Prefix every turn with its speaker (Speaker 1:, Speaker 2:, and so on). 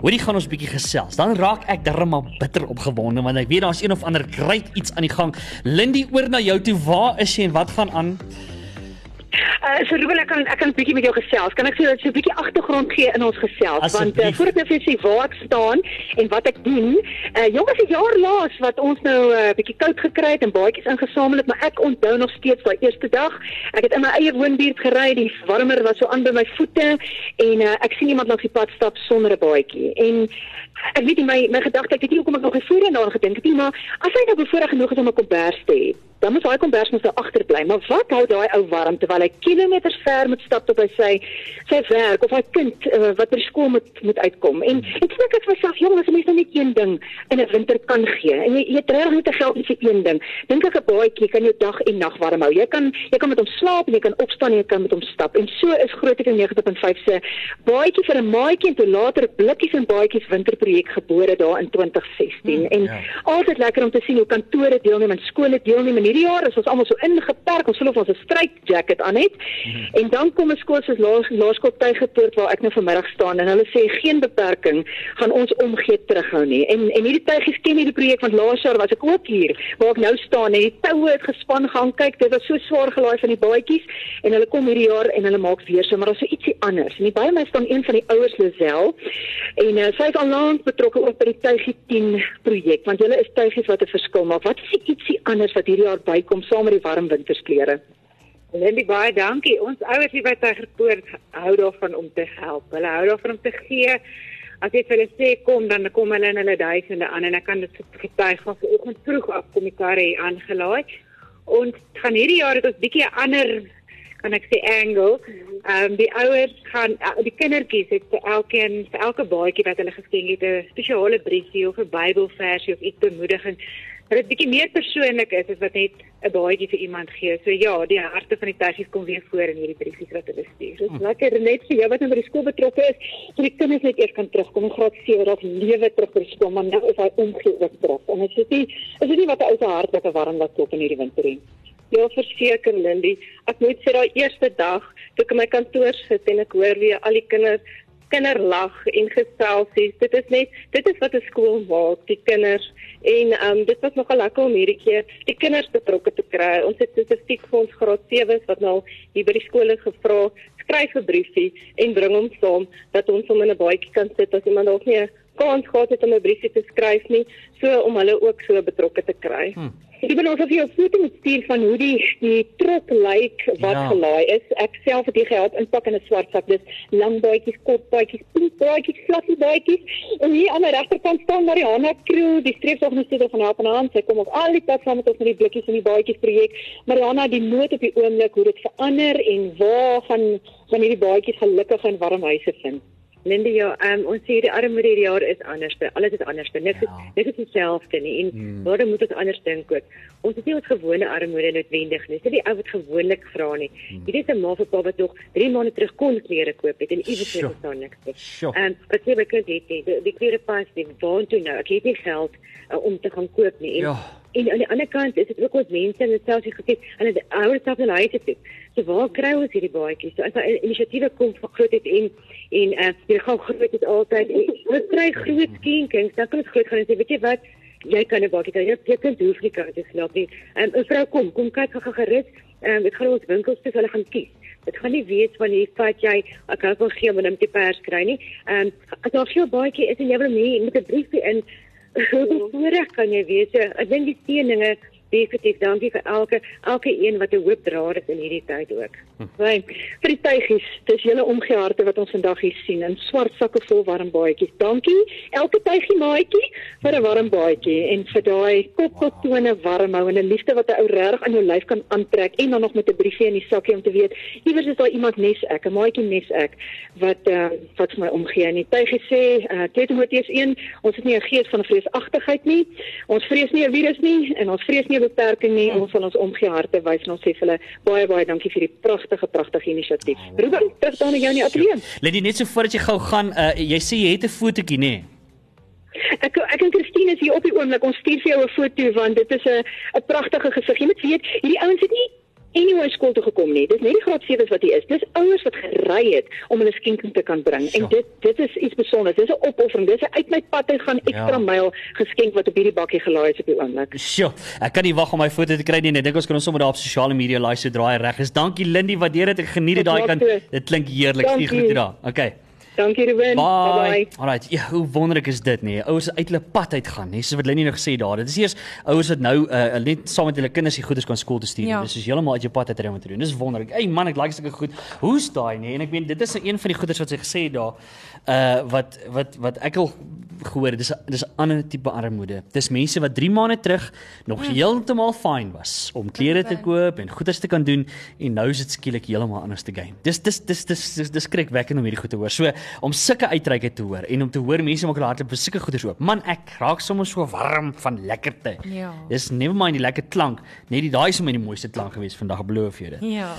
Speaker 1: Hoorie gaan ons bietjie gesels. Dan raak ek darm maar bitter opgewonde want ek weet daar's een of ander great iets aan die gang. Lindy oor na jou toe. Waar is jy en wat gaan aan?
Speaker 2: Uh, so Ruben, ek kan ek kan 'n bietjie met jou gesels. Kan ek sê dat so 'n bietjie agtergrond gee in ons gesels
Speaker 1: Asseblief.
Speaker 2: want uh, voordat ek vir jou sê waar ek staan en wat ek doen. Uh jongens, 'n jaar laas wat ons nou 'n uh, bietjie koud gekry het en baadjies ingesamel het, maar ek onthou nog steeds daai eerste dag. Ek het in my eie woonbuurt gery, die warmer was so aan by my voete en uh, ek sien iemand langs die pad stap sonder 'n baadjie. En ek weet nie my my gedagte, ek weet nie hoekom ek nog nie voorheen daaraan gedink het nie, maar as hy nou bevoorreg genoeg is om 'n kombers te hê, dan moet daai kombers mos nou agterbly. Maar wat hou daai ou warm terwyl hy kilometers ver moet stap tot by sy sy werk of hy kind uh, wat by skool moet moet uitkom. En ek dink ek vir myself, jong, as 'n mens nou net een ding in 'n winter kan gee en jy jy regtig net te geld vir een ding. Dink ek 'n baadjie kan jou dag en nag warm hou. Jy kan jy kan met hom slaap en jy kan opstaan en jy kan met hom stap. En so is Groot FM 90.5 se baadjie vir 'n maatjie en toe later blikkies en baadjies winterprojek gebore daar in 2016. En
Speaker 1: ja.
Speaker 2: altyd lekker om te sien hoe kantore deelneem en skole deelneem. En hierdie jaar is ons almal so ingeperk, ons voel of ons 'n stryk jacket aan het. En dan kom 'n skool soos Laas Laerskool Tygerpoort waar ek nou vanmiddag staan en hulle sê geen beperking gaan ons omgee terughou nie. En en hierdie tygies ken hierdie projek want laas jaar was ek ook hier waar ek nou staan en die toue het gespan gaan kyk. Dit was so swaar gelaai van die baadjies en hulle kom hierdie jaar en hulle maak weer so, maar daar's so ietsie anders. En by my staan een van die ouers Lisel en uh, sy is al lank betrokke ook by die Tygie 10 projek want hulle is tygies wat 'n verskil maak. Wat is ietsie anders wat hierdie jaar bykom saam met die warm wintersklere?
Speaker 3: Lindy baie dankie. Ons ouers hier by Tygerpoort hou daarvan om te help. Hulle hou daarvan om te gee. As jy vir hulle sê kom, dan kom hulle in hulle duisende aan en ek kan dit getuig van vanoggend vroeg af kom die karre hier aangelaai. Ons gaan hierdie jaar het ons bietjie 'n ander kan ek sê angle. Ehm um, die ouers gaan uh, die kindertjies het vir elkeen vir elke baadjie wat hulle geskenk het 'n spesiale briefie of 'n Bybelversie of iets bemoedigend dat dit bietjie meer persoonlik is as wat net 'n baadjie vir iemand gee. So ja, die harte van die tegnies kom weer voor in hierdie briefies wat hulle stuur. Dit is lekker net vir jou wat nou by die skool betrokke is, so die kinders net eers kan terugkom in graad 7 dat lewe terug by skool, maar nou is hy omgee ook terug. En dit is nie is dit nie wat 'n ou se hart wat 'n warm wat klop in hierdie winter nie.
Speaker 4: Ja, verseker Lindy. Ek moet sê daai eerste dag toe ek in my kantoor sit en ek hoor weer al die kinders kinderlag en geselsies. Dit is net dit is wat 'n skool maak, die kinders. En ehm um, dit was nogal lekker om hierdie keer die kinders betrokke te kry. Ons het spesifiek vir ons graad 7s wat nou hier by die skole gevra, skryf 'n briefie en bring hom saam dat ons hom in 'n baadjie kan sit as iemand dalk nie kans gehad het om 'n briefie te skryf nie, so om hulle ook so betrokke te kry.
Speaker 1: Hm.
Speaker 2: Ek wil ons of jy 'n foto moet stuur van hoe die die trok lyk wat
Speaker 1: Ja.
Speaker 2: gelaai is. Ek self het dit gehad inpak in 'n swart sak. Dis lang baadjies, kort baadjies, pink baadjies, fluffy baadjies. En hier aan die regterkant staan Mariana Crew, die streepsorganisator van Help en Hand. Sy kom ook al die pad saam met ons met die blikkies en die baadjies projek. Mariana, die nood op die oomblik hoe dit verander en waar gaan van hierdie baadjies gelukkig in warm huise vind.
Speaker 3: Lindy, ja, um, ons sê die armoede hierdie jaar is anders. Alles is anders. Niks is
Speaker 1: Ja.
Speaker 3: niks is dieselfde nie. En
Speaker 1: Hmm.
Speaker 3: daarom moet ons anders dink ook. Ons is nie ons gewone armoede noodwendig nie. Dis nie die ou wat gewoonlik vra nie.
Speaker 1: Hmm.
Speaker 3: Hierdie is 'n ma 'n pa wat nog 3 maande terug kon klere koop het en iewers net staan niks nie. Ehm, wat sê my kind het nie, die, die klere pas nie. Waar toe nou? Ek het nie geld uh, om te gaan koop nie. En,
Speaker 1: Ja.
Speaker 3: En aan die ander kant is dit ook ons mense en dit selfs gekyk en hulle ouers self in huise toe. So waar kry ons hierdie baadjies? So as daar inisiatiewe kom van groot het en en uh, jy gaan groot het altyd. en Ons kry groot skenkings, dan kan ons groot gaan en sê, weet jy wat? Jy kan 'n baadjie kry. Jy jy kan nie kan dit slaap nie. En 'n vrou kom, kom kyk gou gerus. Ehm dit gaan ons winkels toe hulle gaan kies. Dit gaan nie wees van hier vat jy ek hou van gee maar net die pers kry nie. Ehm as daar veel baadjie is en jy wil nie met 'n briefie in hoe voorreg kan jy wees? So, Ek dink die steeninge definitief dankie vir elke elke een wat 'n hoop dra het in hierdie tyd ook.
Speaker 2: Right. Vir die tuigies, dis julle omgeharte wat ons vandag hier sien in swart sakke vol warm baadjies. Dankie elke tuigie maatjie vir 'n warm baadjie en vir daai kopkotone warm hou en 'n liefde wat 'n ou regtig aan jou lyf kan aantrek en dan nog met 'n briefie in die sakkie om te weet iewers is daar iemand nes ek, 'n maatjie nes ek wat uh, wat vir my omgee. En die tuigie sê, uh, 2 Timoteus 1, ons het nie 'n gees van vreesagtigheid nie. Ons vrees nie 'n virus nie en ons vrees nie 'n beperking nie. Ons sal ons omgeharte wys en ons sê vir hulle baie baie dankie vir die pragtige pragtige inisiatief. Ruben, terug dan na jou in die ateljee.
Speaker 1: Lady net so voordat jy gou gaan, uh, jy sê jy het 'n fotootjie nê? Nee?
Speaker 2: Ek ek en Christine is hier op die oomblik. Ons stuur vir jou 'n foto want dit is 'n 'n pragtige gesig. Jy moet weet, hierdie ouens het nie anyway skool toe gekom nie. Dis net die graad 7s wat hier is. Dis ouers wat gery het om hulle skenking te kan bring.
Speaker 1: Sjoe.
Speaker 2: En dit dit is iets besonders. Dis 'n opoffering. Dis 'n uit my pad uit gaan ekstra
Speaker 1: Ja.
Speaker 2: myl geskenk wat op hierdie bakkie gelaai is op die oomblik.
Speaker 1: Sjoe, ek kan nie wag om my foto te kry nie. Ek dink ons kan ons sommer daar op sosiale media laai so draai reg is. Dankie Lindy, waardeer dit. Ek geniet dit daai kant.
Speaker 2: so.
Speaker 1: Dit klink heerlik. Stuur
Speaker 2: Dankie.
Speaker 1: groete daar. Okay.
Speaker 2: Dankie Ruben.
Speaker 1: Bye.
Speaker 2: Bye.
Speaker 1: Alright. Ja, hoe wonderlik is dit nie? Ouers uit hulle pad uit gaan, nee, soos wat Lenny nou gesê daar. Dit is eers ouers wat nou uh, net saam met hulle kinders die goeders kan skool toe stuur.
Speaker 5: Ja.
Speaker 1: Dis is heeltemal uit jou pad uit ry om te doen. Dis wonderlik. Ey man, ek like sulke goed. Hoe's daai nie? En ek meen dit is een van die goeders wat sy gesê het daar. Uh wat wat wat ek al gehoor dis dis 'n ander tipe armoede. Dis mense wat 3 maande terug nog
Speaker 5: Mm.
Speaker 1: heeltemal fyn was om klere te koop en goeders te kan doen en nou is dit skielik heeltemal anders te game. Dis dis dis dis dis, dis skrikwekkend om hierdie goed te hoor. So om sulke uitreike te hoor en om te hoor mense maak hulle harte vir sulke goeders oop. Man, ek raak sommer so warm van lekkerte.
Speaker 5: Ja.
Speaker 1: Dis never mind die lekker klank, net die daai is my die mooiste klank gewees vandag, beloof jy dit.
Speaker 5: Ja.